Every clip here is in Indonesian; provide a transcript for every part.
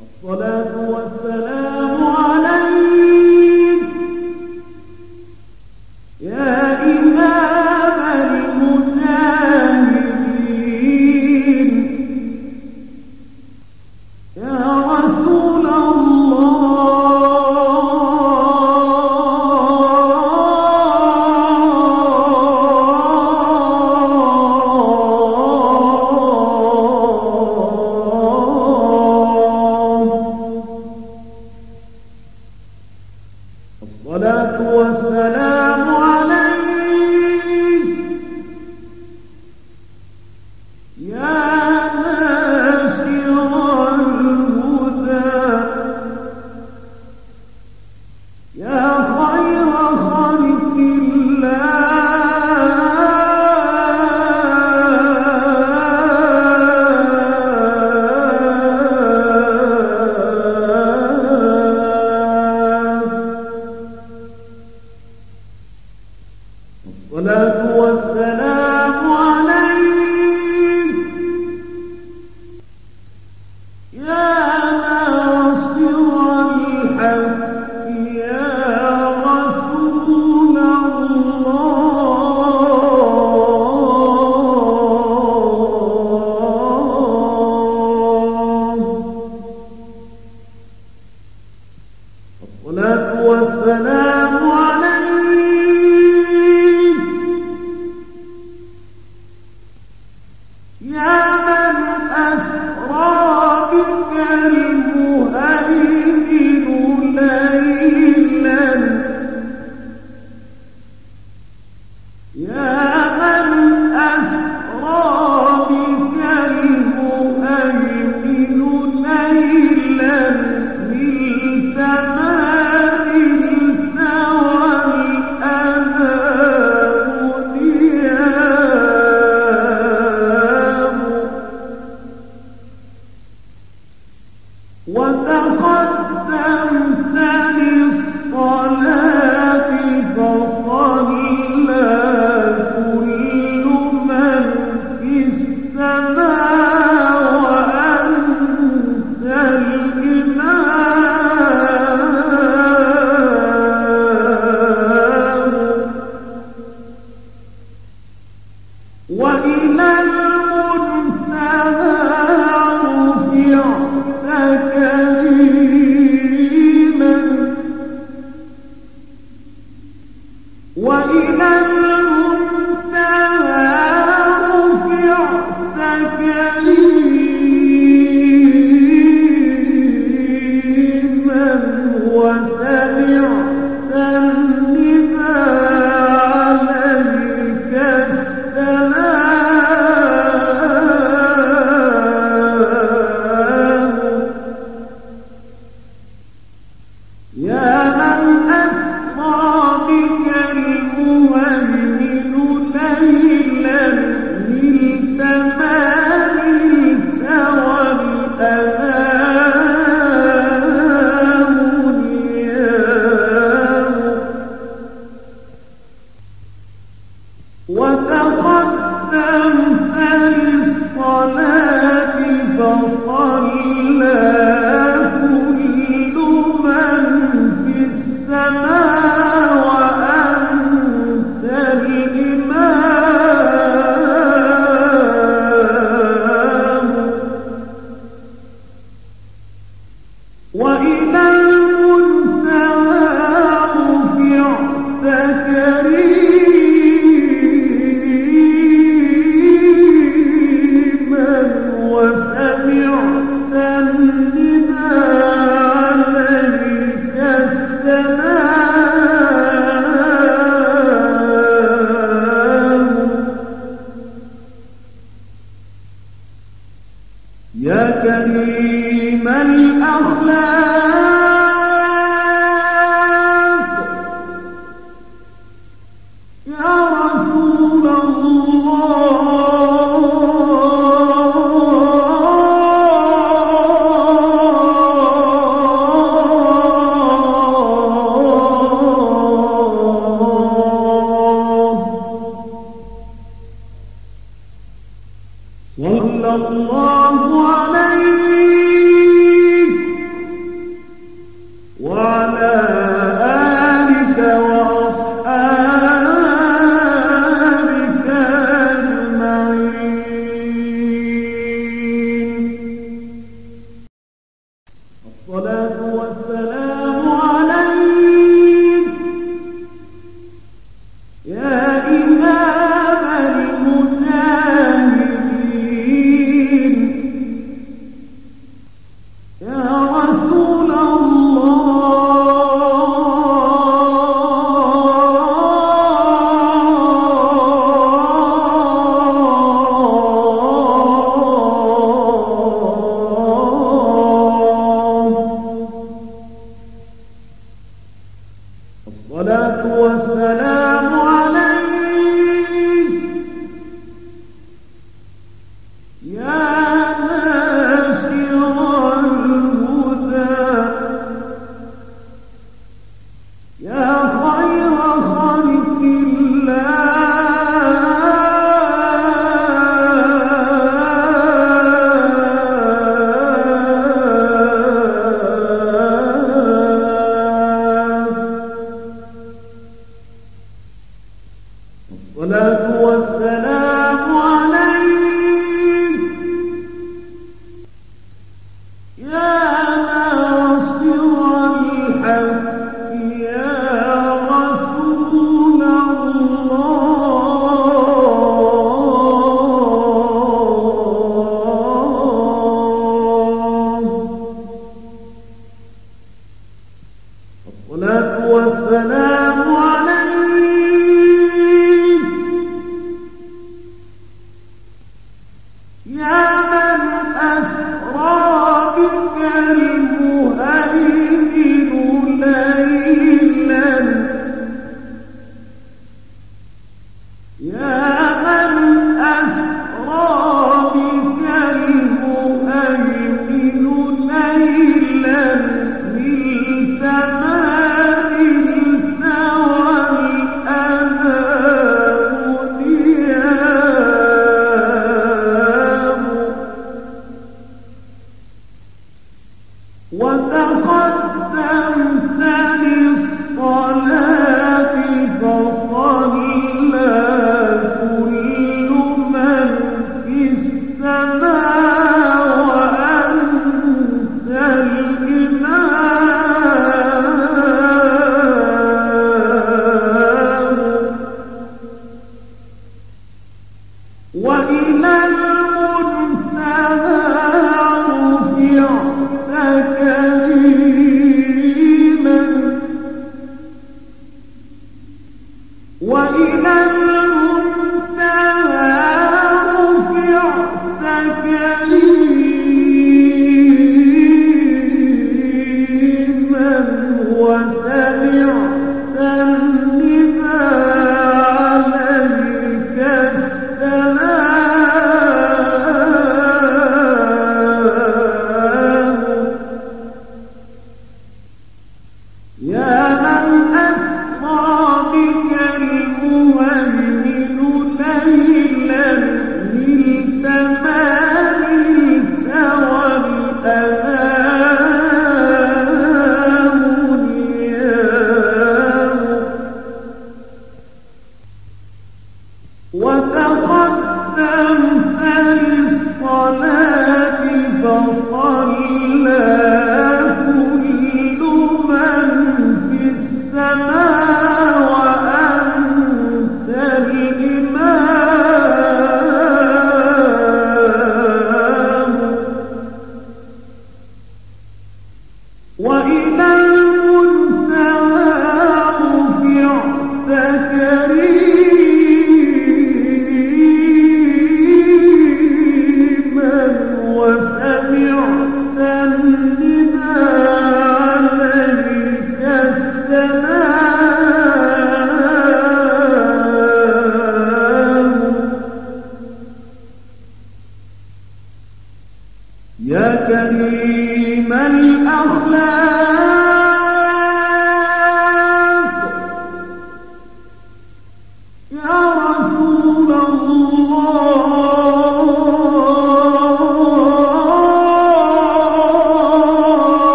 الصلاة والسلام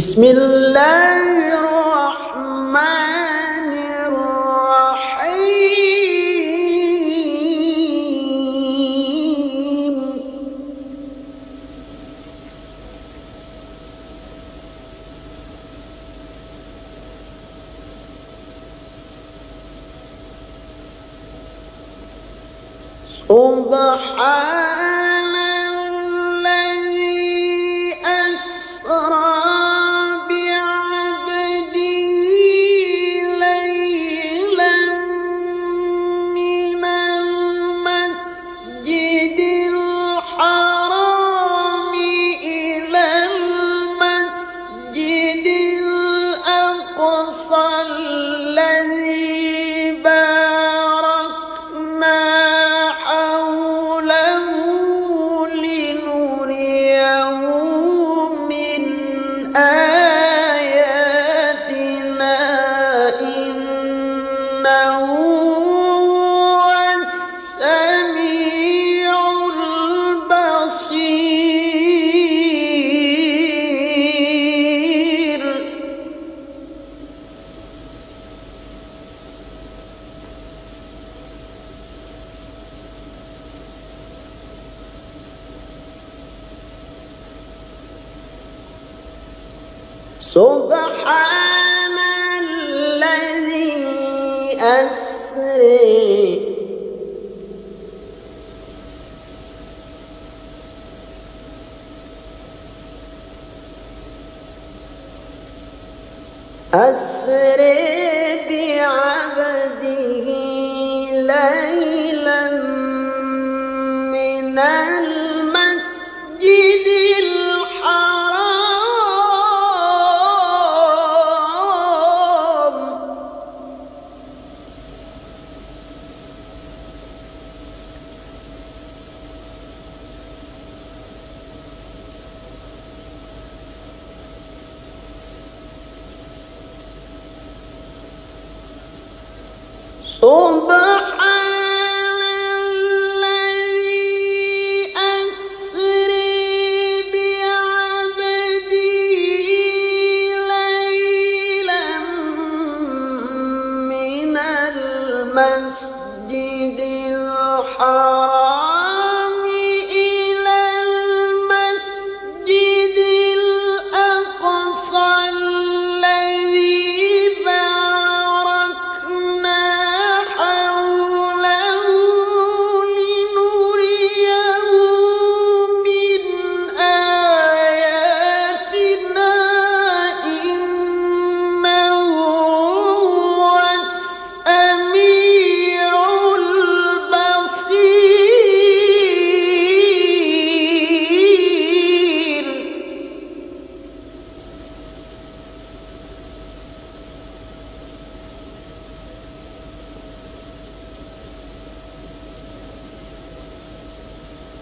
بسم الله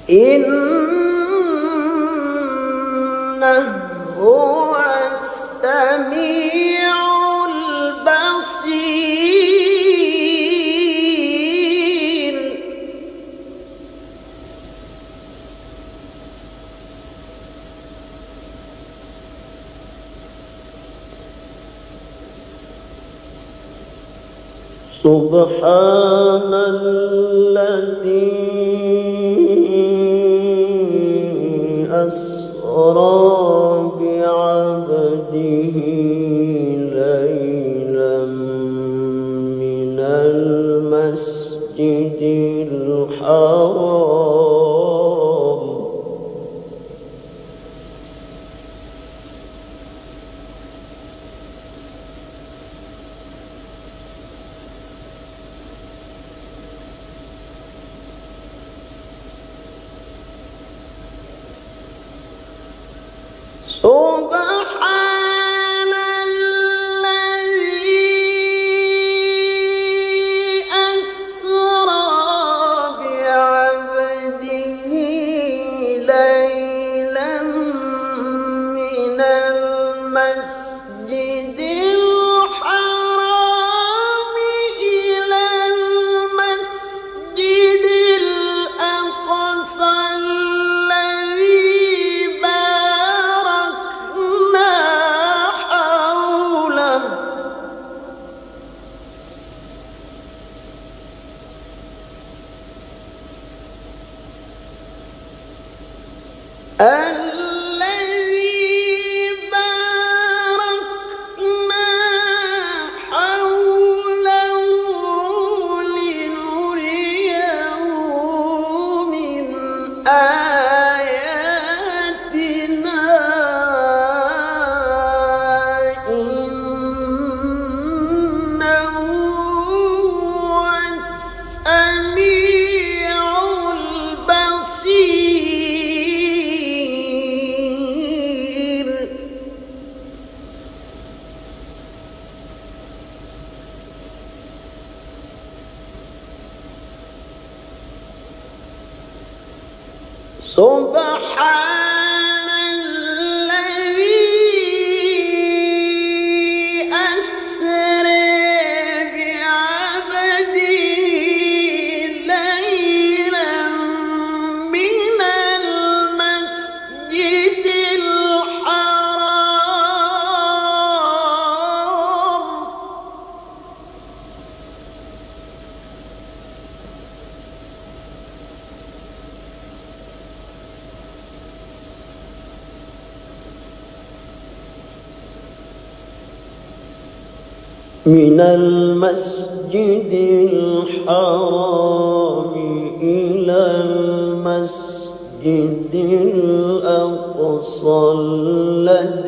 إنه هو السميع البصير. سبحان الذي من المسجد الحرام إلى المسجد الأقصى الذي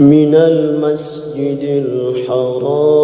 من المسجد الحرام.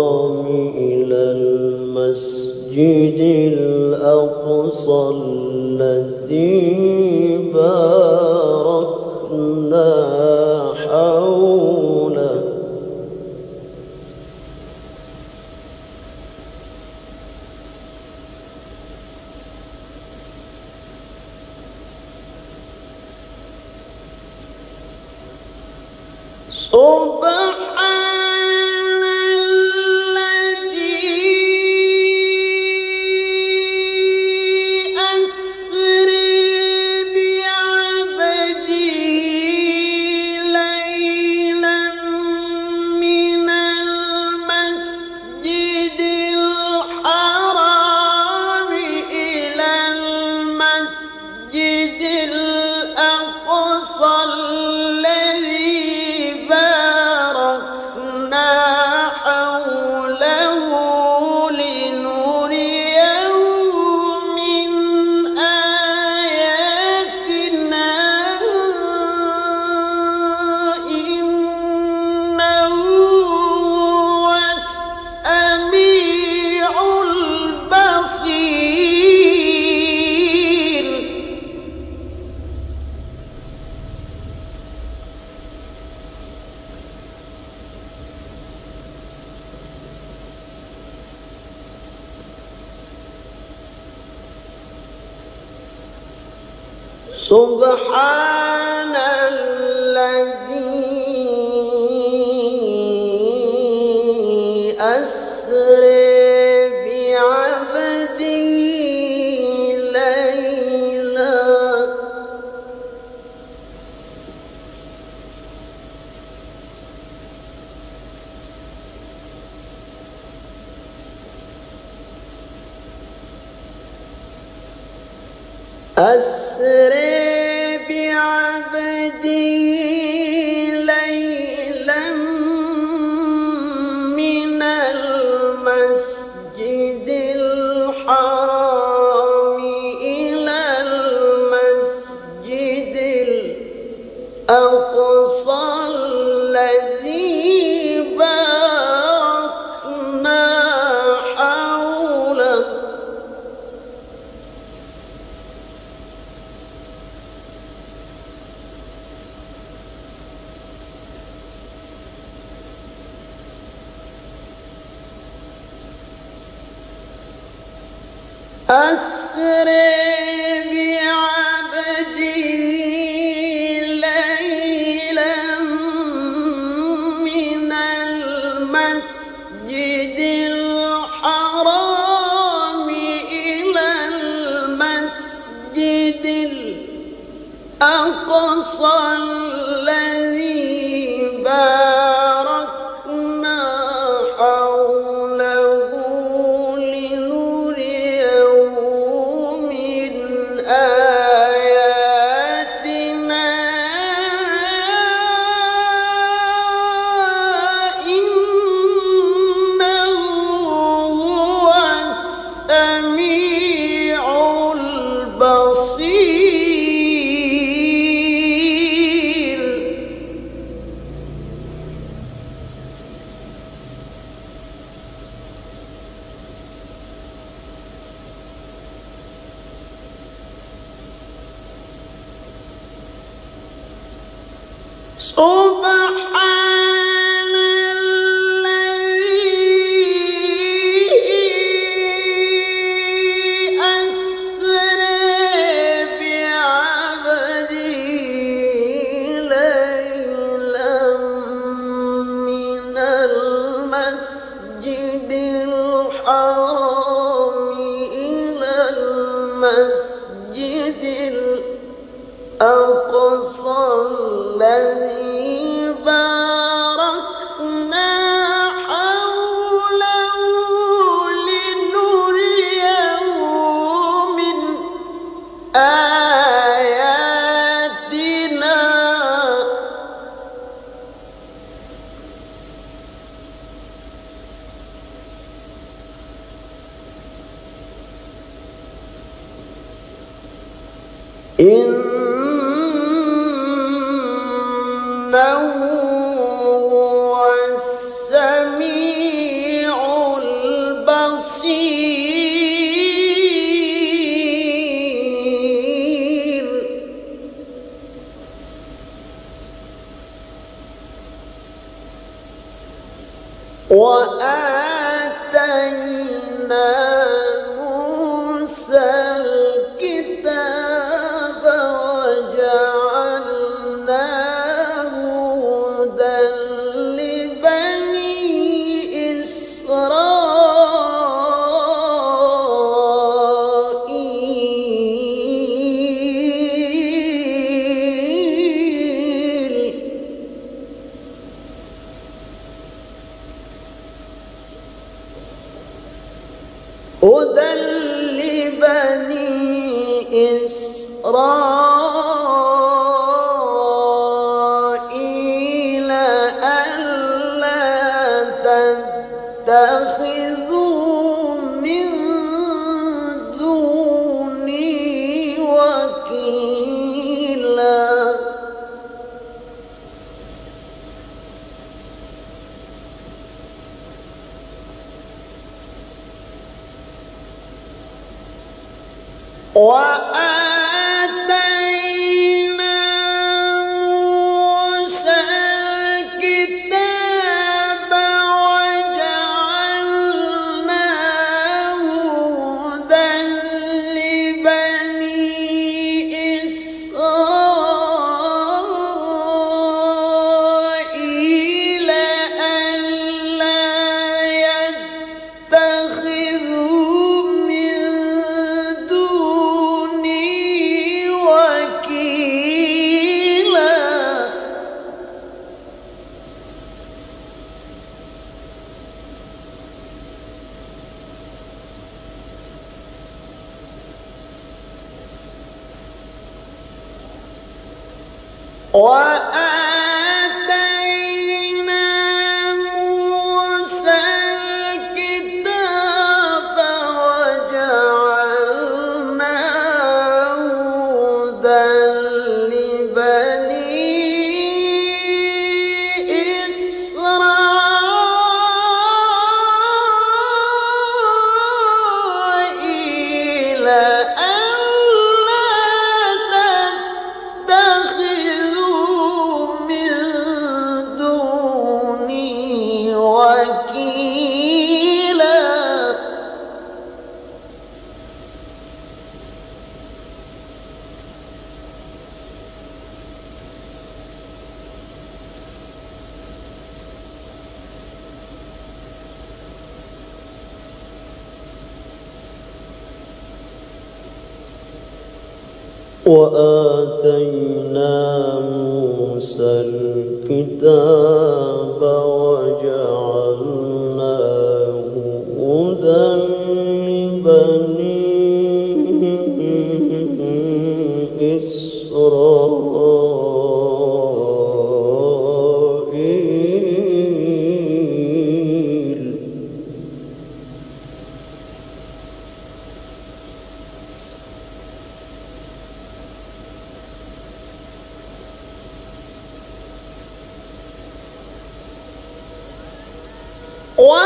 Wow!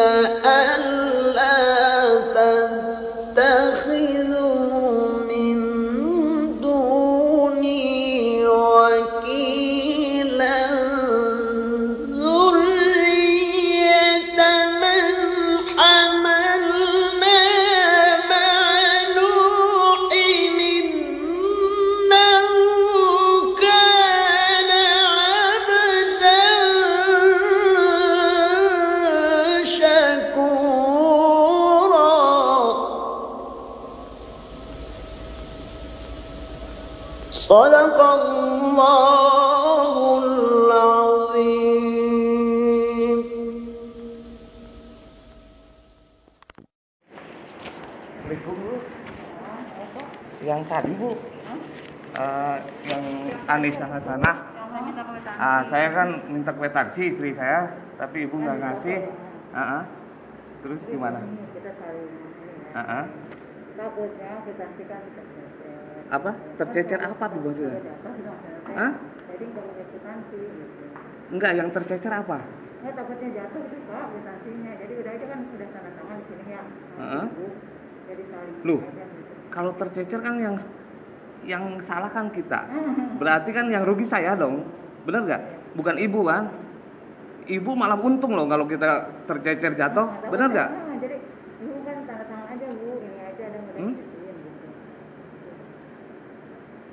لأن kwitansi istri saya, tapi ibu nggak ngasih. Ah, ah. Terus gimana? Ah, ah. takutnya kita kan Apa? Tercecer apa tuh maksudnya? Hah? jadi nggak boleh kwitansi gitu Enggak, yang tercecer apa? ya takutnya jatuh itu pak kwitansinya jadi udah aja kan sudah tanda tangan di sini ya Heeh. Ibu. jadi saling Loh. aja gitu. Kalau tercecer kan yang yang salah kan kita. Berarti kan yang rugi saya dong. Bener nggak? Bukan ibu kan? Ibu malah untung loh kalau kita tercecer jatuh. Nah, nggak? nah, jadi ibu kan tanda tangan aja bu ini aja ada udah Hmm? gituin gitu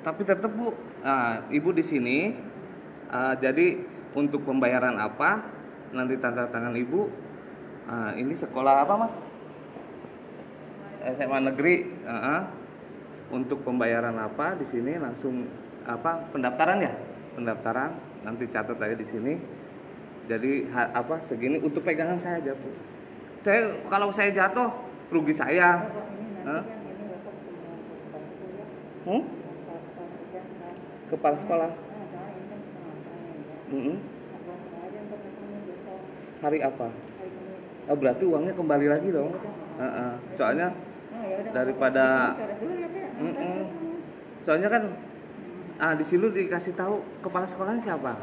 Tapi tetap bu, ah, ibu di sini. ah, jadi untuk pembayaran apa? Nanti tanda tangan ibu. ah, ini sekolah apa mas? SMA negeri. ah, ah. untuk pembayaran apa di sini langsung apa pendaftaran ya? Pendaftaran nanti catat aja di sini. Jadi apa segini untuk pegangan saya bu. Saya kalau saya jatuh rugi saya. Hah? Hmm? kepala sekolah soalnya besok Hari apa? Oh, berarti uangnya kembali lagi dong. Heeh. Soalnya Oh, ya udah, Daripada-. Mm-mm. soalnya kan ah di dikasih tahu kepala sekolahnya siapa?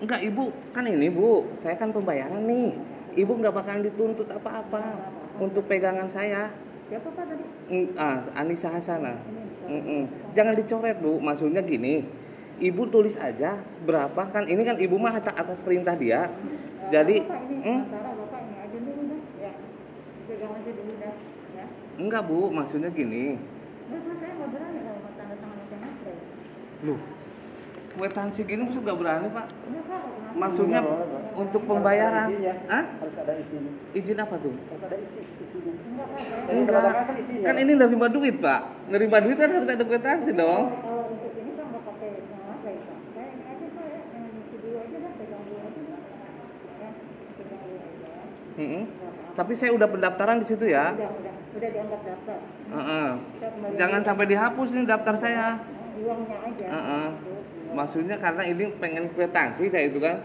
Enggak, Ibu. Kan ini, Bu. Saya kan pembayaran nih. Ibu nggak bakalan dituntut apa-apa untuk pegangan saya. Siapa Pak tadi? Mm, Ah, Anissa Hasanah. Mm-mm. Jangan dicoret, Bu. Maksudnya gini. Ibu tulis aja berapa kan ini kan ibu mah atas, perintah dia. Jadi, Bapak ini hmm? sementara Bapak ini aja dulu dah. Ya. Pegang aja dulu dah. Ya. enggak, Bu. Maksudnya gini. Bapak saya nggak berani kalau mau tanda tangan macam apa. Loh, kwitansi gini masuk gak berani pak? Maksudnya untuk pembayaran? Hah? harus ada isinya Izin apa tuh? harus ada isi isinya Enggak kan isinya. kan ini nerima duit pak. Nerima duit kan harus ada kwitansi dong. aja. Mm-mm. Tapi saya udah pendaftaran di situ ya. Udah, udah, udah dianggap daftar. Kita kembali Jangan sampai dihapus nih daftar saya. Uangnya aja. Heeh. Maksudnya karena ini pengen kwitansi saya itu kan.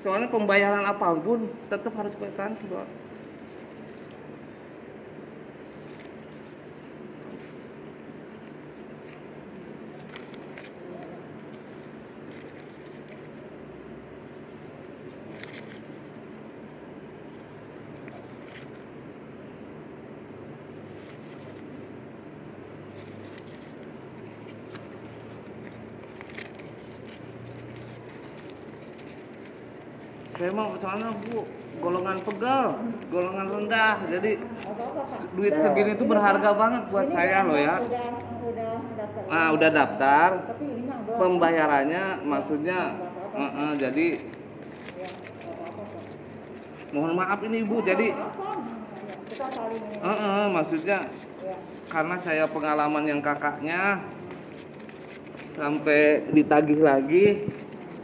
Soalnya pembayaran apa pun tetap harus kwitansi pak. Saya mau soalnya bu golongan pegal, golongan rendah. Jadi duit segini itu berharga banget buat saya loh ya. Udah, udah daftar. Ah pembayarannya maksudnya eh, eh, jadi Ya, mohon maaf ini ibu jadi eh, eh, maksudnya Ya. karena saya pengalaman yang kakaknya sampai ditagih lagi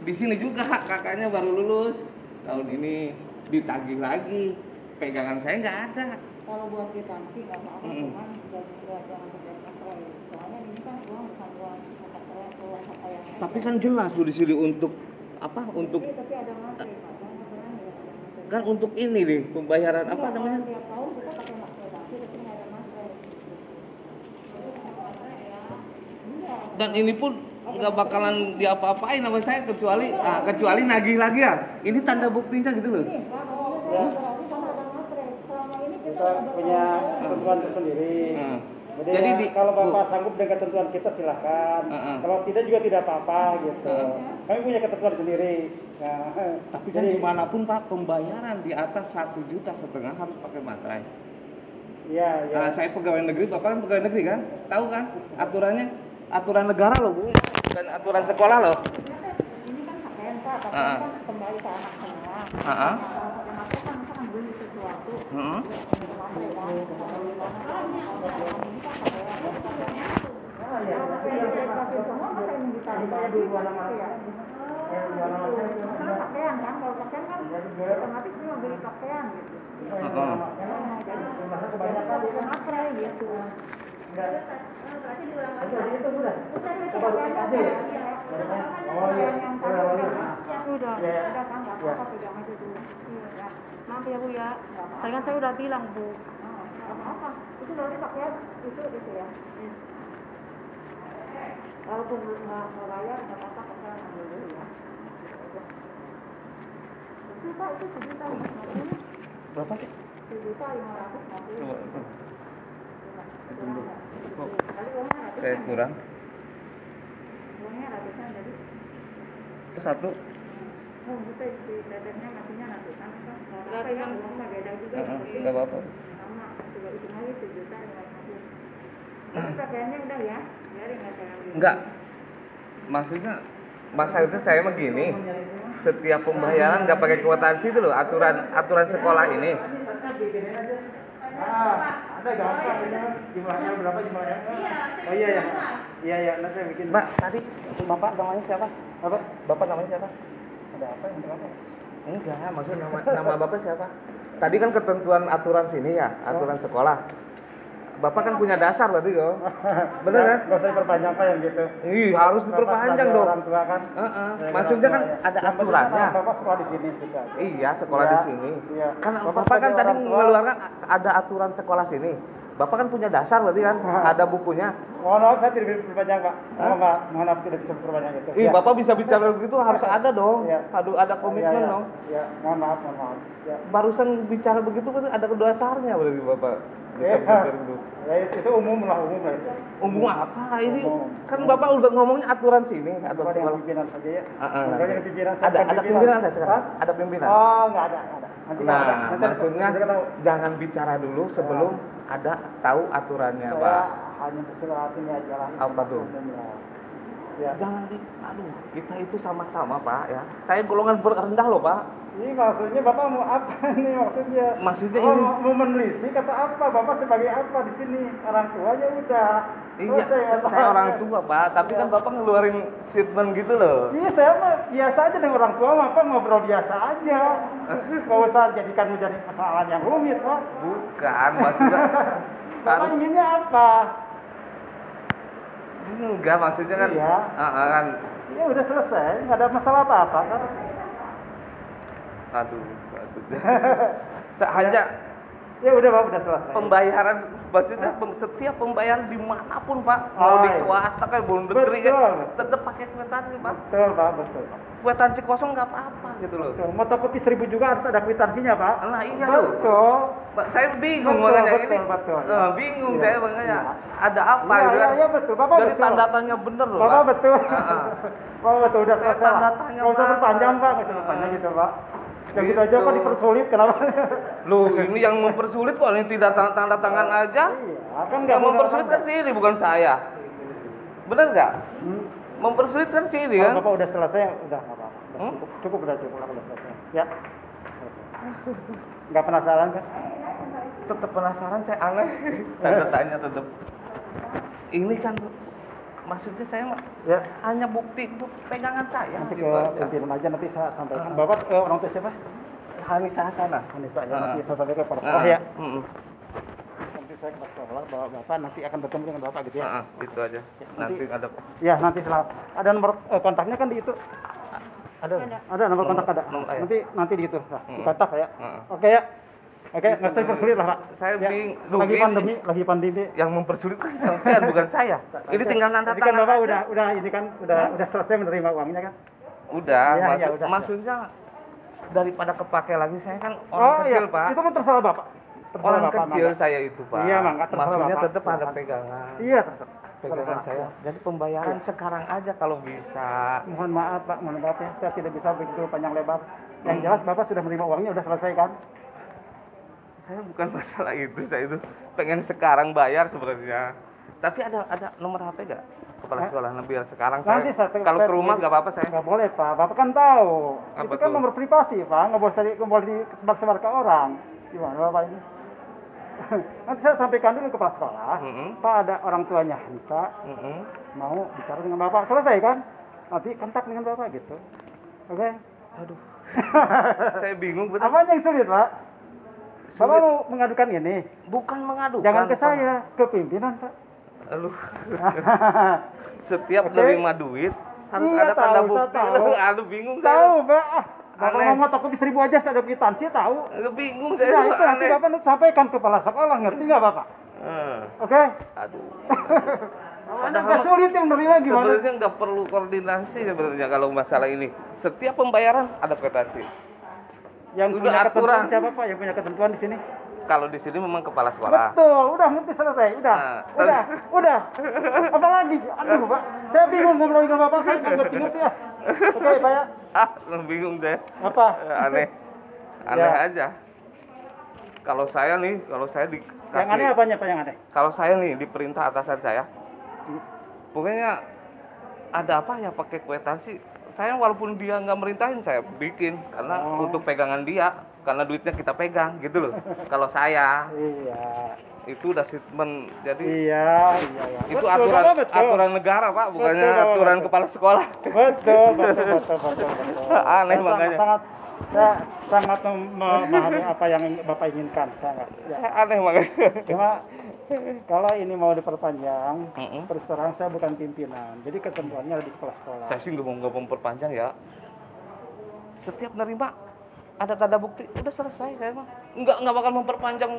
di sini juga kakaknya baru lulus tahun ini ditagih lagi pegangan saya nggak ada Kalau buat kwitansi nggak apa-apa, Mm-mm. cuman nggak nggak- jangan masalah. Soalnya ini kan uang bukan uang tapi kan jelas bu di sini untuk apa untuk Tapi, tapi ada materi, Pak. Jangan berani ya, ada materi. kan untuk ini nih pembayaran apa Iya, namanya Tiap tahun kita pakai ya. Iya. dan ini pun nggak bakalan diapa-apain sama saya kecuali ah, kecuali nagih lagi ya ini tanda buktinya gitu loh kan materi. Selama ini kita punya ketentuan tersendiri Hmm. jadi, Jadi ya, di- kalau bapak Bu. sanggup dengan ketentuan kita silahkan Heeh. kalau tidak juga tidak apa-apa gitu Heeh. kami punya ketentuan sendiri nah, tapi kan jadi di mana pun pak pembayaran di atas satu juta setengah harus pakai materai ya ya Nah, saya pegawai negeri, Bapak kan pegawai negeri kan? Tahu kan aturannya? Aturan negara loh, Bu. Bukan aturan sekolah loh. Ini kan pakaian, Pak, tapi Ah, ah. kan kembali ke anak semua. Kan beli sesuatu, pakaian. Kan. Kalau gitu beli pakaian gitu. Nah, itu gitu. Oh iya. Iya, iya. kan apa-apa pegang aja dulu. Iya. Maaf ya Bu ya. Tadi kan saya udah bilang Bu. Apa-apa. Itu berarti pakaian itu itu ya. Walaupun belum mau bayar apa-apa pakaian ambil dulu ya. Itu Pak itu sejuta. Berapa sih? Sejuta lima ratus lima puluh. Coba. Kok kayak kurang? Uangnya ratusan jadi. Itu satu. Oh, kita di tetenya ngasihnya ratusan apa? Kalau apa ya uang beda juga. Apa-apa. sama sejuta lima ratus itu pakaiannya udah ya biarin saya ambil Enggak. Maksudnya maksudnya saya mah gini. Setiap pembayaran nggak pakai kwitansi itu loh aturan aturan sekolah ini. Ah, ada gampang ini jumlahnya berapa jumlahnya? Oh iya ya. Iya ya, nanti saya bikin. Mbak, tadi Bapak namanya siapa? apa? Bapak namanya siapa? Ada apa yang berapa? Enggak, maksudnya nama nama Bapak siapa? Tadi kan ketentuan aturan sini ya, aturan sekolah. Bapak kan punya dasar berarti yo. Bener kan? Gak usah diperpanjang Pak yang gitu. Ih, harus diperpanjang Bapak dong. Orang tua kan. Heeh. Ya, Maksudnya kan ya. ada Yang penting aturannya. kan Bapak sekolah di sini juga. Iya, sekolah Iya, di sini. iya. Kan Bapak Bapak, kan tadi mengeluarkan ada aturan sekolah sini. Bapak kan punya dasar berarti kan? Ada bukunya. Mohon maaf saya tidak bisa diperpanjang Pak. Mohon maaf, mohon maaf tidak bisa diperpanjang itu. Ih, Ya. Bapak bisa bicara begitu harus ada dong. Iya. Aduh, ada komitmen Ya, ya. dong. Ya, mohon maaf, mohon maaf. Ya. Barusan bicara begitu kan ada dasarnya berarti Bapak bisa Ya, bicara begitu. ya, itu umum lah, umum lah itu. Umum apa ini? Umum. Kan Bapak udah ngomongnya aturan sini, aturan sekolah. pimpinan saja ya. Ah, ah, Bapak nanti. dengan pimpinan saya Ada ada pimpinan ada sekarang? Ada pimpinan. Oh, enggak ada, enggak ada. Nanti Nah, maksudnya jangan bicara dulu sebelum ada tahu aturannya, saya Pak. hanya bersilaturahmi aja lah. Apa tuh? Ya. Jangan di, aduh, kita itu sama-sama, Pak ya. Saya golongan rendah loh, Pak. Ini maksudnya Bapak mau apa nih maksudnya? Maksudnya oh, ini- mau, menelisik atau apa? Bapak sebagai apa di sini? Orang tua ya udah. Iya, saya, saya orang tua, Pak. Tapi kan Bapak ngeluarin statement gitu loh. Iya saya mah biasa aja dengan orang tua mah Pak ngobrol biasa aja. Gak usah jadikan menjadi persoalan yang rumit Pak. Bukan, maksudnya Bapak harus inginnya apa? enggak maksudnya kan Iya. Ah, ah, kan Ya udah selesai, nggak ada masalah apa-apa kan? Aduh maksudnya hanya Ya udah Pak, udah selesai. pembayaran maksudnya setiap pembayaran di mana pun pak mau Oh, di iya. swasta kan mau negeri kan Betul. tetap pakai kwitansi pak Betul Pak, betul kwitansi kosong nggak apa-apa gitu loh Betul. Mau kopi seribu juga harus ada kwitansinya Pak. Lah, iya. Betul. Pak, saya bingung Betul, makanya betul, ini betul. Eh, bingung Iya, saya makanya iya. ada apa Iya, gitu iya, kan iya, betul. Bapak jadi betul. tanda tanya bener loh Bapak pak betul. Ah, ah. Bapak betul udah selesai. tanda tanya Nggak usah berpanjang Pak, nggak usah berpanjang gitu Pak. Yang gitu aja kok dipersulit kenapa? Loh, ini yang mempersulit kok ini tidak tanda, tanda tangan aja. Iya, kan Yang mempersulit kan sini bukan saya. Benar nggak? Hmm. Mempersulit kan sini kan? Bapak udah selesai, udah apa-apa. Hmm? Cukup, cukup udah cukup, udah selesai. Ya. Nggak penasaran kan? Tetap penasaran saya aneh. Tanda tanya tetap. Ini kan maksudnya saya Ya. hanya bukti, pegangan saya. Nanti ke gitu aja. pimpinan aja nanti saya sampaikan. Ah. Bapak eh, orang tua siapa? Hanisa Hasana. Anissa ya, Ah. nanti saya sampaikan ke sekolah ya. mm-mm. Nanti saya ke sekolah bahwa Bapak nanti akan bertemu dengan Bapak gitu ya. Ah, itu aja. Nanti ada Ya, nanti setelah ada nomor eh, kontaknya kan di itu. ada. Ada nomor kontak ada. nomor- ya. Nanti nanti di itu. Nah, di Mm. kontak ya. Ah. Oke ya. Oke, nggak usah dipersulit lah, Pak. Saya Ya. bing- Loh, lagi pandemi, lagi pandemi. Yang mempersulit kan sampean bukan saya. Ini tinggal nanda Tadi kan tangan Bapak aja. udah udah ini kan udah udah selesai menerima uangnya kan? Udah, Ya, maksud, ya, udah, maksudnya daripada kepake lagi saya kan orang oh kecil, iya, Pak. itu kan terserah Bapak. Terserah orang Bapak, kecil Mangga. saya itu, Pak. Iya, Mangga, terserah Maksudnya Bapak. tetap ada pegangan. Iya, terserah. Pegangan Terserah. saya. Jadi pembayaran sekarang aja kalau bisa. Mohon maaf Pak, mohon maaf ya, saya tidak bisa begitu panjang lebar. Yang jelas Bapak sudah menerima uangnya, udah selesai kan? Saya bukan masalah itu, saya itu pengen sekarang bayar sebenarnya. Tapi ada ada nomor HP gak? Kepala sekolah biar sekarang Nanti saya, saya kalau saya- ke rumah gak apa-apa saya. Nggak boleh Pak, Bapak kan tahu. Apa itu kan tuh? nomor privasi Pak, nggak boleh di- nggak boleh disebar-sebar ke orang. Gimana Bapak ini? Nanti saya sampaikan dulu ke kepala sekolah. Mm-mm. Pak ada orang tuanya Hansa Mm-mm. mau bicara dengan bapak. Selesai kan? Nanti kontak dengan bapak gitu. Oke. Aduh. Saya bingung betul. Apa yang sulit pak? Bapak mau mengadukan ini? Bukan mengadukan. Jangan ke Pak. saya, ke pimpinan pak. Aduh. Setiap Oke. nerima duit harus Iya, ada tanda tahu, saya bukti. tahu. Aduh bingung Tahu saya. pak. Ah, Bapak Aneh. mau kopi seribu aja saya ada kwitansi tahu. Aduh, bingung saya. Nah itu nanti bapak sampaikan ke kepala sekolah ngerti nggak bapak? Eh, Oke. aduh. Ada nggak sulit yang menerima gimana? Sebenarnya nggak perlu koordinasi sebenarnya kalau masalah ini. Setiap pembayaran ada kwitansi. Yang Udah punya ketentuan aturan. siapa pak? Yang punya ketentuan di sini? Kalau di sini memang kepala sekolah. Betul, udah nanti selesai, udah, Nah, udah, udah. Apalagi, aduh pak, saya bingung ngobrol dengan bapak, saya nggak ngerti-ngerti ya. Oke pak ya, Ah, bingung deh. apa? Eh, Aneh. Aneh Ya. aja. Kalau saya nih, kalau saya dikasih Yang aneh apanya pak yang aneh? kalau saya nih diperintah atasan saya pokoknya ada apa ya pakai kwitansi saya walaupun dia nggak merintahin saya bikin karena Oh. untuk pegangan dia karena duitnya kita pegang gitu loh kalau saya Iya, itu udah statement jadi iya, iya, iya. itu Betul, aturan betul. aturan negara pak bukannya Betul, aturan betul. kepala sekolah Betul, betul, betul, betul, betul. Aneh Saya makanya. Sangat, saya sangat mem- memahami apa yang bapak inginkan, sangat. Ya. saya aneh makanya Cuma kalau ini mau diperpanjang, Mm-mm. terus terang saya bukan pimpinan, jadi ketentuannya di kepala sekolah. saya sih nggak mau nggak mau memperpanjang ya setiap nerima ada tanda bukti udah selesai saya mah nggak nggak bakal memperpanjang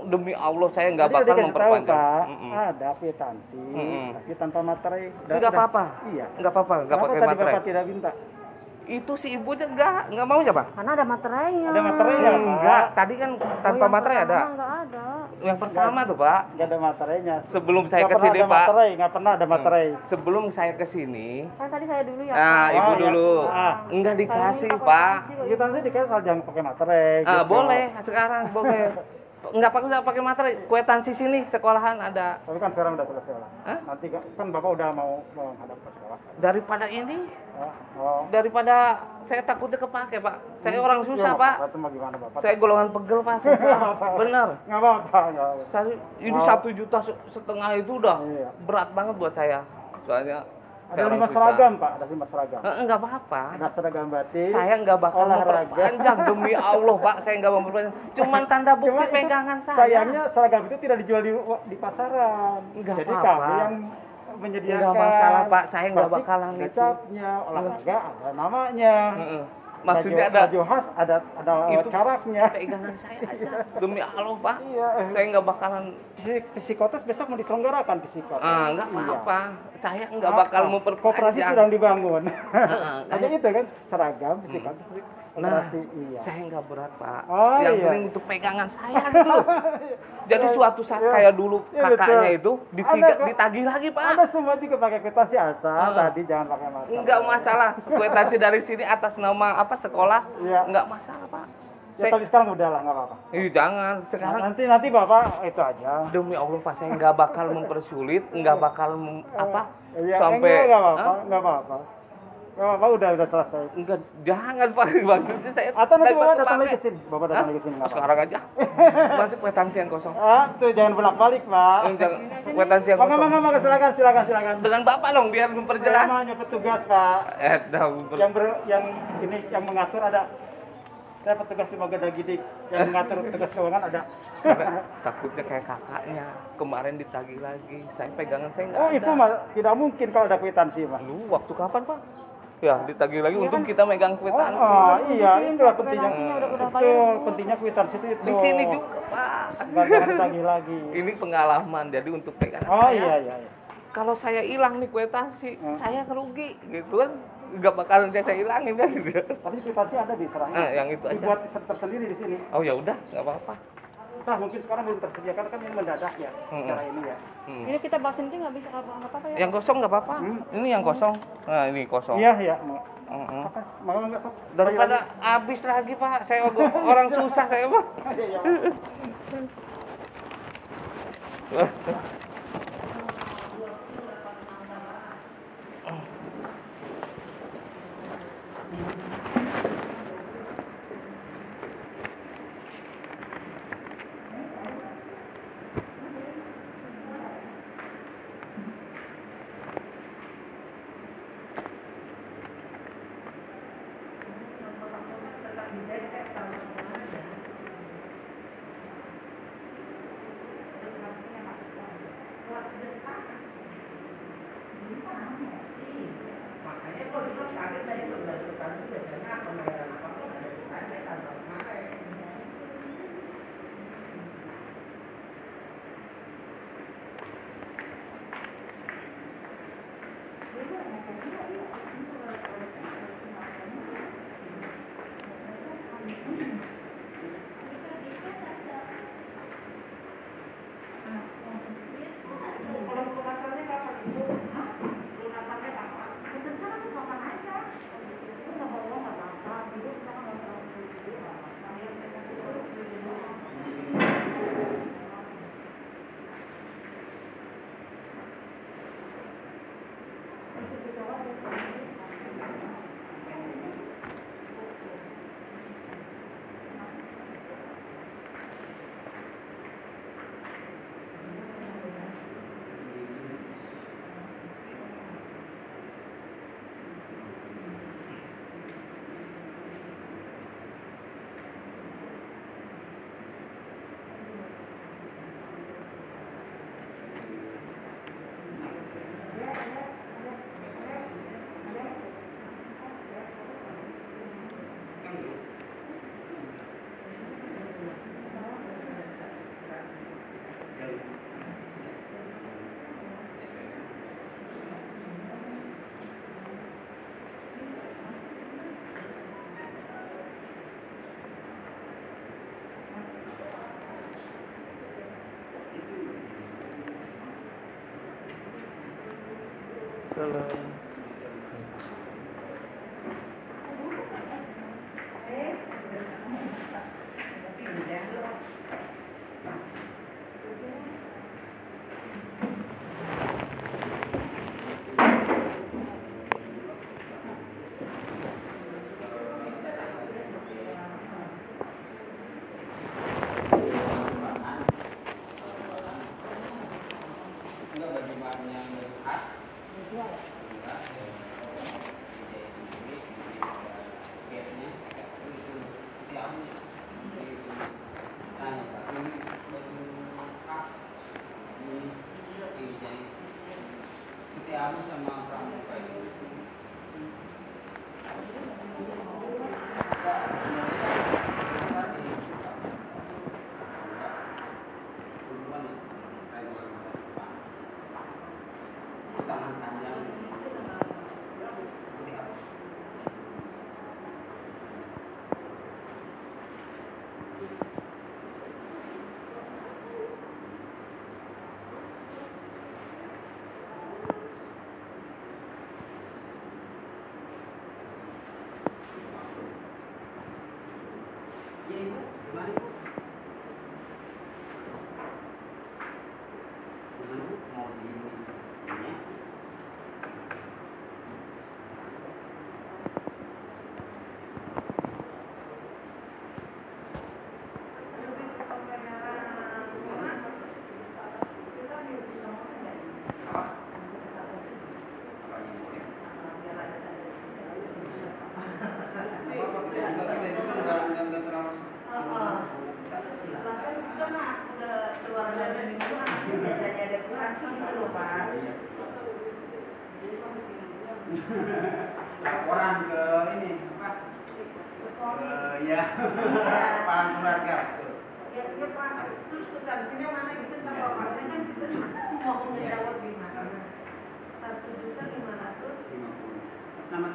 demi Allah saya nggak bakal dikasih tahu, memperpanjang Pak, Mm-mm. ada kwitansi, Mm-mm. tapi tanpa materai. Nggak apa-apa Iya. nggak apa-apa nggak pakai tadi materai Bapak tidak minta? itu si ibunya nggak nggak mau ya pak Karena ada materainya. Ada materainya, enggak tadi kan Oh, tanpa yang materai ada pertama Nggak ada. Yang pertama tuh pak Nggak ada materainya. sebelum saya Nggak ke pernah sini ada pak materai, nggak pernah ada materai. sebelum saya ke sini Kan tadi saya dulu ya. nah Pak. ibu Oh, iya. dulu Ah. nggak dikasih pak kok, Kita nanti dikasih asal jangan pakai materai. Ah, gitu. boleh sekarang boleh nggak pakai nggak pakai materai kwitansi sini sekolahan ada Tapi kan sekarang udah selesai lah. Hah? Nanti kan kan Bapak udah mau menghadap ke sekolah. daripada ini. Daripada saya takutnya kepake pak saya orang susah Ya, pak gimana Bapak? saya golongan pegel pak bener Nggak apa-apa. nggak saya ini Oh. satu juta se- setengah itu udah Iya. berat banget buat saya soalnya Ada lima seragam Pak, ada lima seragam. Enggak apa-apa Ada seragam batik. saya nggak bakal memperpanjang demi Allah pak saya nggak mau memperpanjang cuman tanda bukti Cuma itu pegangan saya Sayangnya seragam itu tidak dijual di di pasaran. Nggak Jadi apa-apa. kami yang menyediakan. Nggak masalah, Pak. Saya nggak bakalan itu. kecapnya, olahraga ada namanya. Maksudnya baju, ada baju khas ada ada Itu coraknya. pegangan saya aja demi Allah pak Iya. saya nggak bakalan Psik- Psikotes besok mau diselenggarakan psikotes. ah nggak Iya. apa-apa saya nggak bakal mau Koperasi sedang dibangun. Heeh. Hanya itu kan seragam psikotes Nah, koperasi iya. saya nggak berat pak. Oh, yang iya. penting untuk pegangan saya gitu loh. Jadi suatu saat Iya. kayak dulu Iya, kakaknya betul. itu ditiga, Kak. ditagih lagi pak. Ada semua juga pakai kwitansi asal Heeh. tadi jangan pakai mata. Enggak masalah. Kwitansi dari sini atas nama apa sekolah? Iya. Enggak masalah pak. Ya Saya, tapi sekarang udah lah nggak apa-apa. Ih, jangan sekarang Nanti nanti bapak itu aja. demi Allah pak saya nggak bakal mempersulit, nggak bakal mem- apa Iya, sampai enggak nggak apa-apa, nggak apa-apa. Nggak apa-apa udah udah selesai. Enggak, jangan pak. Maksudnya saya Atau nanti bapak datang lagi ke sini. Bapak datang lagi ke sini nggak apa-apa. Sekarang aja. Masuk kwitansi yang kosong. Ah, tuh jangan bolak-balik, Pak. Eh, jangan- Kwitansi yang kosong. mangga, mangga, silakan, silakan, silakan. Dengan bapak dong biar memperjelas. Namanya petugas, Pak. Eh, dah, Yang ber, yang ini yang mengatur ada saya petugas cuma gede gidik yang mengatur petugas keuangan ada takutnya kayak kakaknya kemarin ditagih lagi saya pegangan saya nggak oh ada itu mah tidak mungkin kalau ada kwitansi mah lu waktu kapan pak ya ditagih lagi untung kita megang oh, kwitansi oh, iya Bikin itulah kwitansinya pentingnya. udah- udah betul pentingnya kwitansi itu. Itu di sini juga pak. Ditagih lagi. Ini pengalaman jadi untuk pegangan oh saya. iya iya, iya. kalau saya hilang nih kwitansi Hmm. saya kerugi gitu kan? Nggak bakalan saya hilangin kan? Gitu. tapi kwitansi ada di serangnya Eh, yang itu aja. dibuat tersendiri di sini. Oh ya udah nggak apa-apa nah mungkin sekarang belum tersedia? Karena kan ini mendadak ya Hmm. cara ini ya. Hmm. Ini kita bahas ini nggak bisa nggak apa-apa ya. yang kosong nggak apa-apa. Hmm. ini yang kosong. Nah ini kosong. Iya iya mau. Nggak sok daripada habis lagi pak. Saya orang susah saya mah Iya, iya. laporan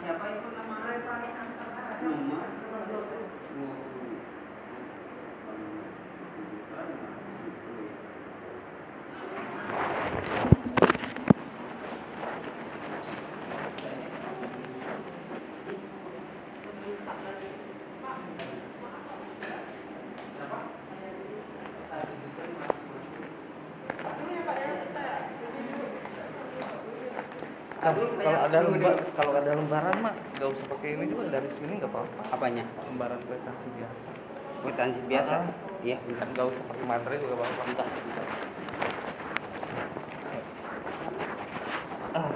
siapa itu nama Revani Antara. Nomor? Nomor dua puluh. Ah, kalau ada lembar, kalau ada lembaran mah nggak usah pakai ini juga dari sini nggak apa-apa. apanya Lembaran kwitansi biasa. kwitansi biasa Ah. iya nggak usah pakai materai juga apa-apa. bentar bentar. Ah.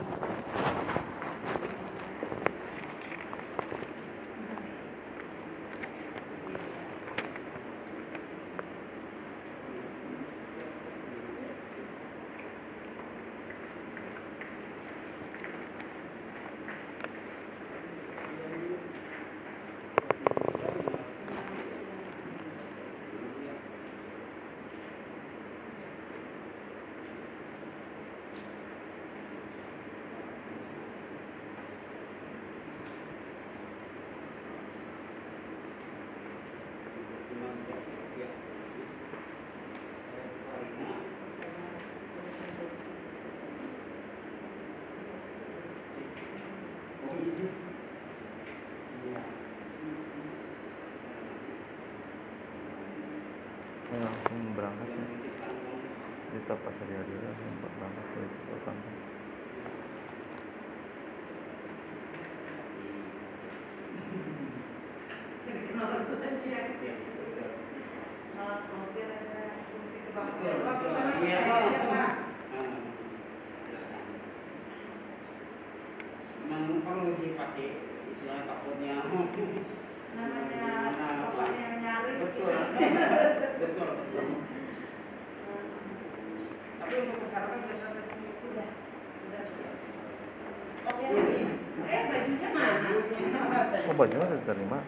saya langsung berangkat ya. kita pas hari hari langsung berangkat ke ke kantor Memang perlu sih pasti istilahnya takutnya namanya pokoknya yang nyari betul. Betul. Tapi untuk persyaratan sudah selesai udah udah oh ini. Eh bajunya mana? Oh bajunya udah diterima.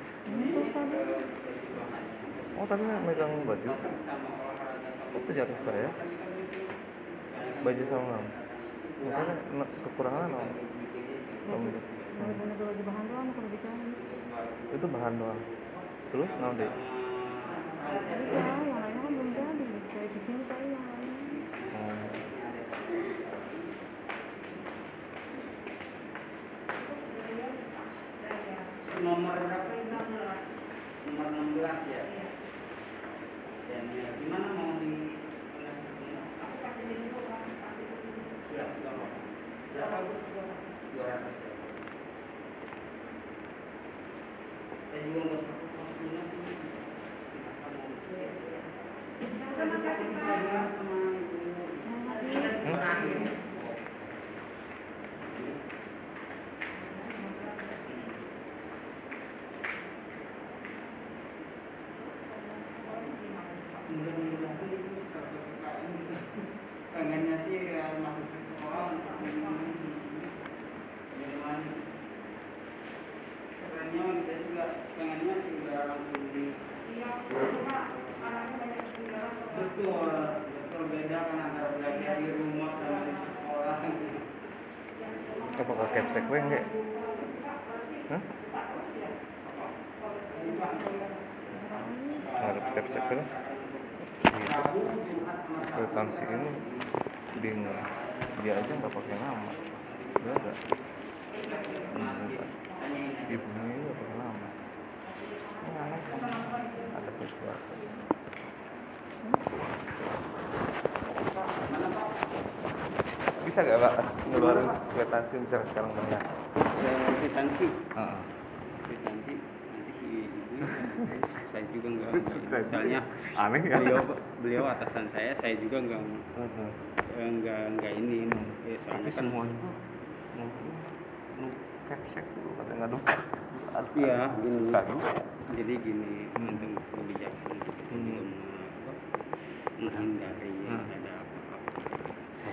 Oh tadi megang baju. Oh itu jatuh saya baju sama kamu. Makanya kekurangan apa kamu bener-bener baju bahan doang kalau bicara itu bahan doang. Terus nah deh nomor berapa ini nomor 16 ya? Dan ya, gimana mau di Siap, nggak apa-apa. Berapa, Bu? 200 ya. Saya juga nggak usah fokus dulu. Kenapa mau Terima kasih, Pak. sama Ibu. Terima kasih. mudah-mudahan itu suka PPKM gitu. pengennya sih ya masuk sekolah Cuman sebenarnya kita juga pengennya sih udah langsung di Iya, cuma anaknya banyak tinggal betul betul beda kan antara belajar di rumah sama di sekolah gue enggak? Hah? harus sama Sabtu kwitansi ini bingung dia aja nggak pakai nama. Dia ada. Ibunya nggak pakai nama. Kan? Ada sesuatu bisa gak pak? Ngeluarin kwitansi misalnya sekarang banyak kwitansi Heeh. kwitansi nanti si ibu saya juga nggak soalnya aneh ya. beliau beliau atasan saya saya juga nggak eh, nggak nggak ini tapi soalnya kan nu capsek dulu katanya nggak duka Iya, gini. susah juga jadi gini Hmm. untuk kebijakan kita Hmm. juga apa, menghindari Hmm.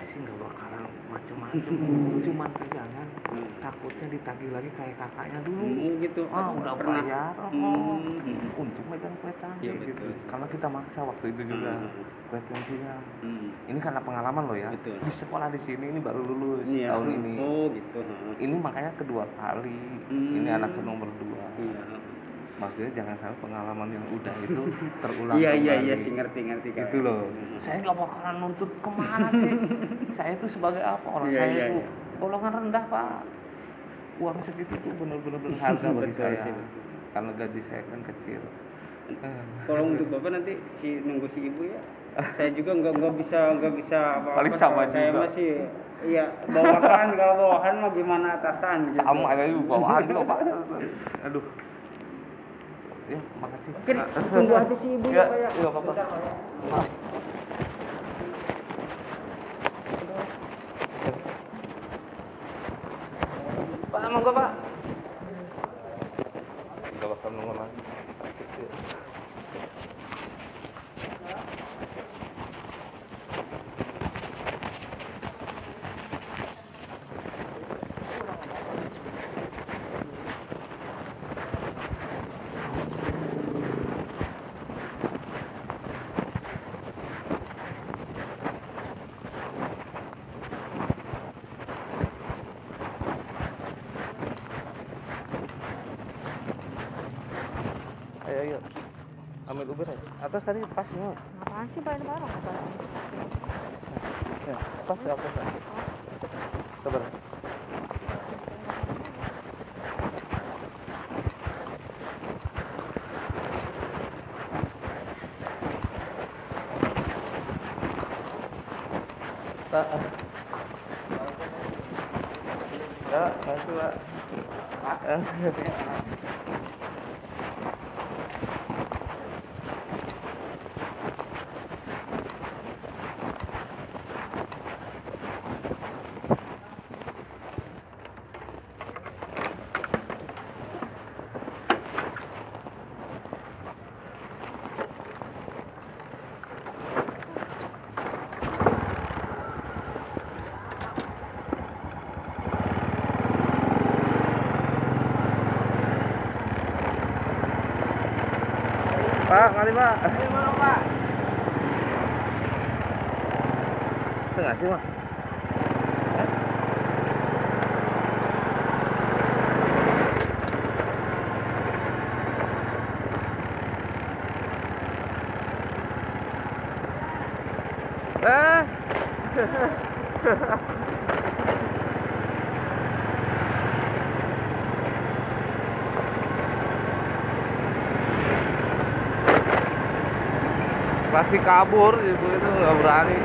Sih nggak bakalan macem-macem cuman pegangan Hmm. takutnya ditagih lagi kayak kakaknya dulu Oh gitu. ah udah pernah. bayar oh Hmm, hmm. untuk megang kwitansi Iya, gitu betul. karena kita maksa waktu itu juga Hmm. kwitansinya Hmm. ini karena pengalaman loh ya Betul. di sekolah di sini ini baru lulus Iya. tahun ini Oh gitu. heeh. ini makanya kedua kali Hmm. ini anak ke nomor dua Iya. Maksudnya jangan sampai pengalaman yang udah itu terulang Iya iya iya sih ngerti ngerti Kak. itu loh saya nggak bakalan nuntut ke mana sih saya itu sebagai apa orang Iya, saya iya, itu iya. golongan rendah pak uang segitu tuh bener-bener berharga bagi Betul saya sih, betul. karena gaji saya kan kecil Kalau untuk bapak nanti si nunggu si ibu ya. Saya juga nggak nggak bisa nggak bisa apa-apa. Paling sama Saya juga. masih iya bawahan kalau bawahan mah gimana atasan gitu. sama aja juga bawaan juga pak aduh ya makasih Nah, tunggu aja si ibu ya Pak, ya. nggak apa-apa Maaf. Pak, monggo Pak. sih ngapain sih bayar barang ya pas ya aku Pak. Ah. Ya, kasih Pak. Ah. Eh. Pak, mari Pak. Tengah sih, Pak. Eh. Pasti kabur ibu itu nggak berani.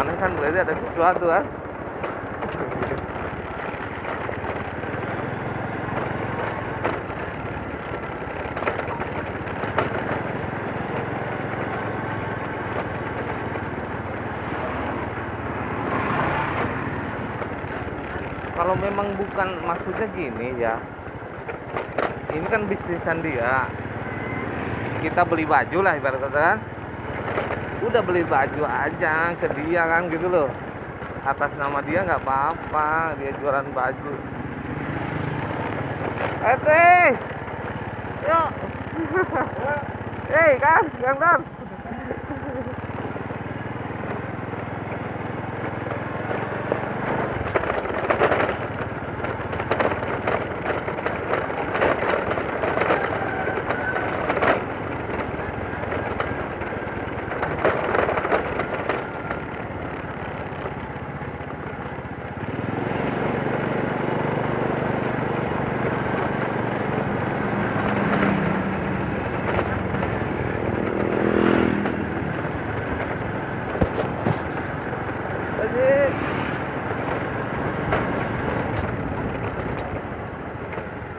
Aneh kan berarti ada sesuatu kan? Kalau memang bukan maksudnya gini ya, ini kan bisnisan dia. Kita beli baju lah ibarat kata kan. Udah beli baju aja ke dia kan gitu loh. Atas nama dia nggak apa-apa dia jualan baju. Eh yuk. Hei kan Aji.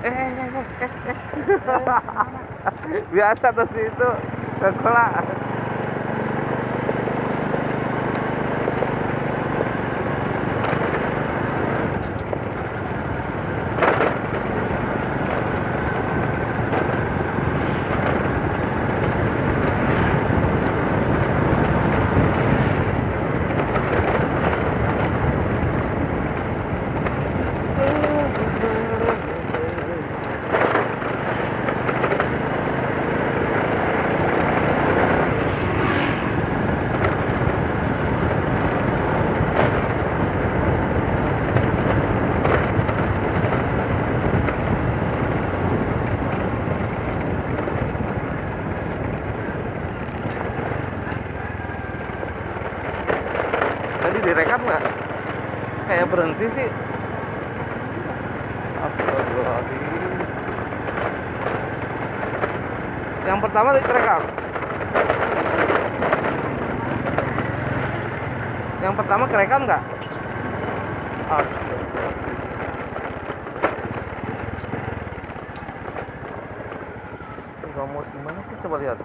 Eh, eh, eh, eh, eh. Biasa terus itu sekolah direkam nggak? Kayak berhenti sih. Astagfirullahaladzim. Yang pertama tadi terekam. Yang pertama kerekam nggak? Astagfirullahaladzim. Mau gimana sih? Coba lihat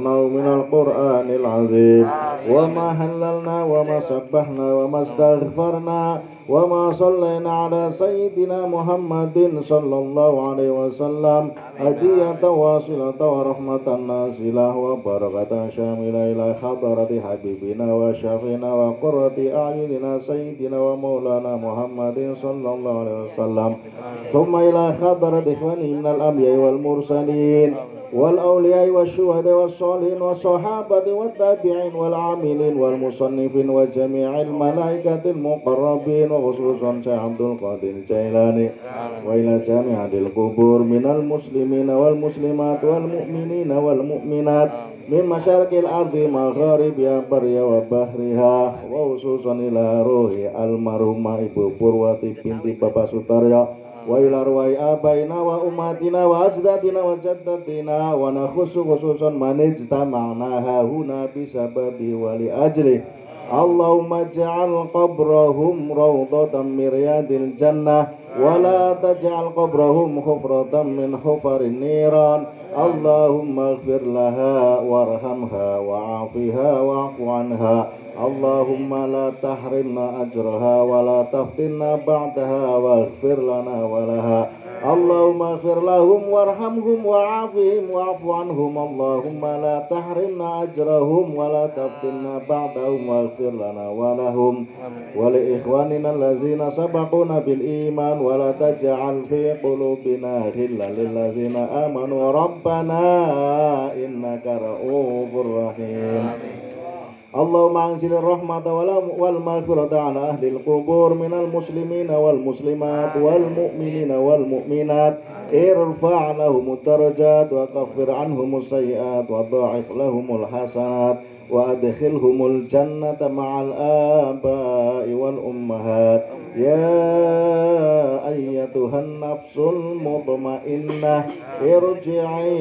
قرأنا من القرآن العظيم وما هللنا وما سبحنا وما استغفرنا وما صلينا على سيدنا محمد صلى الله عليه وسلم هدية واصلة ورحمة نازلة وبركة شاملة إلى حضرة حبيبنا وشفينا وقرة أعيننا سيدنا ومولانا محمد صلى الله عليه وسلم ثم إلى حضرة إخوانه من الأنبياء والمرسلين والأولياء والشهداء والصالحين والصحابة والتابعين والعاملين والمصنفين وجميع الملائكة المقربين وخصوصا شيخ عبد القادر الجيلاني وإلى جميع القبور من المسلمين والمسلمات والمؤمنين والمؤمنات من مشارق الأرض مغاربها برها وبحرها وخصوصا إلى روح المرحومة Ibu Purwati binti Bapak Sutaryo وإلى أرواح آبائنا وأمهاتنا وأجدادنا وجداتنا ونخص خصوصا من اجتمعنا هنا بسبب ولأجله اللهم اجعل قبرهم روضة من رياض الجنة ولا تجعل قبرهم حفرة من حفر النيران اللهم اغفر لها وارحمها وعافها واعف عنها Allahumma la tahrimna ajraha wa la taftinna ba'daha waghfir lana wa laha. Allahumma ighfir lahum warhamhum wa'afihim wa'fu wa la taftinna ba'dahum waghfir lana wa wa li ikhwanina allazina sabaquna bil iman wa la taj'al fi qulubina innaka. اللهم أنزل الرحمة والمغفرة على أهل القبور من المسلمين والمسلمات والمؤمنين والمؤمنات. ارفع لهم الدرجات وكفر عنهم السيئات وضاعف لهم الحسنات. وأدخلهم الجنة مع الآباء والأمهات. يا أيتها النفس المطمئنة ارجعي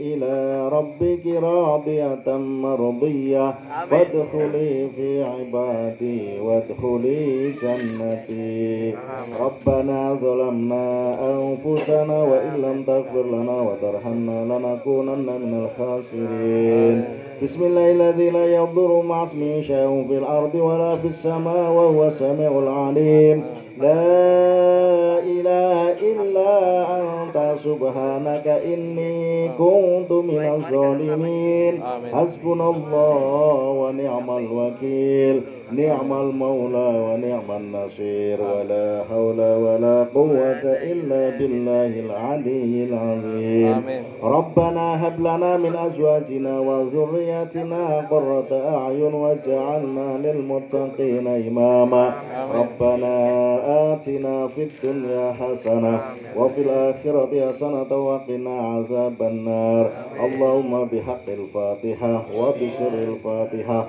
إلى ربك راضية مرضية. فادخلي في عبادي وادخلي جنتي. ربنا ظلمنا أنفسنا وإن لم تغفر لنا وترحمنا لنكونن من الخاسرين. بسم الله الذي لا يضر مع اسمه شيء في الأرض ولا في السماء وهو السميع العليم. لا إله إلا أنت سبحانك إني كنت من الظالمين. حسبنا الله ونعم الوكيل. نعم المولى ونعم النصير. ولا حول ولا قوة إلا بالله العلي العظيم. ربنا هب لنا من أزواجنا وذرياتنا قرة أعين واجعلنا للمتقين إماما. ربنا آتنا في الدنيا حسنة وفي الآخرة حسنة وقنا عذاب النار اللهم بحق الفاتحة وبسر الفاتحة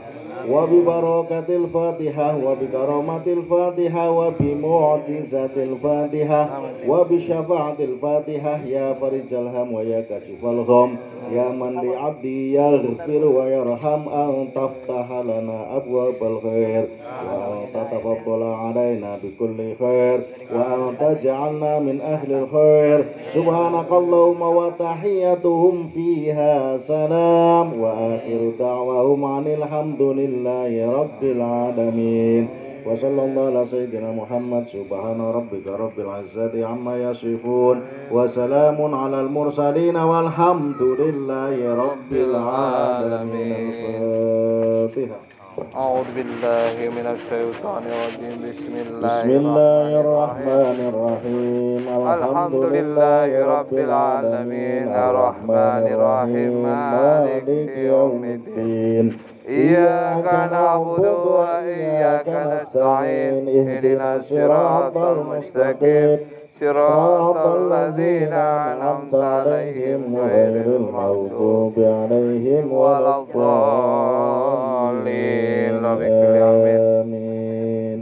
وببركة الفاتحة وبكرامة الفاتحة وبمعجزة الفاتحة وبشفاعة الفاتحة يا فرج الهم ويا كاشف الغم يا من لعبدي يغفر ويرحم أن تفتح لنا أبواب الخير. وأن تتفضل علينا بكل خير. وأن تجعلنا من أهل الخير. سبحانك اللهم وتحيتهم فيها سلام. وآخر دعواهم عن الحمد لله رب العالمين. وصلى الله على سيدنا محمد. سبحان ربك رب العزة عما يصفون. وسلام على المرسلين والحمد لله رب العالمين. الفاتحة. أعوذ بالله من الشيطان الرجيم. بسم الله بسم الله الرحمن الرحيم. الحمد لله رب العالمين. الرحمن الرحيم. مالك يوم الدين. إياك نعبد وإياك نستعين اهدنا الصراط المستقيم صراط الذين أنعمت عليهم غير المغضوب عليهم ولا الضالين آمين Amin.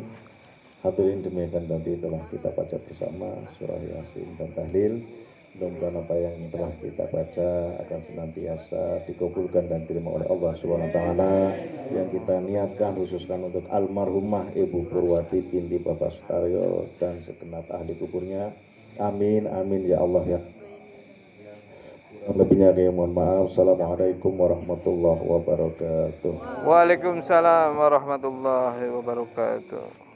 Hadirin demikian tadi telah kita baca bersama surah Yasin dan tahlil. Mudah-mudahan apa yang telah kita baca akan senantiasa dikabulkan dan diterima oleh Allah taala yang kita niatkan khususkan untuk almarhumah Ibu Purwati binti Bapak Sutaryo dan segenap ahli kuburnya. Amin amin ya Allah ya. Lebihnya kami mohon maaf. Assalamualaikum warahmatullahi wabarakatuh. Waalaikumsalam warahmatullahi wabarakatuh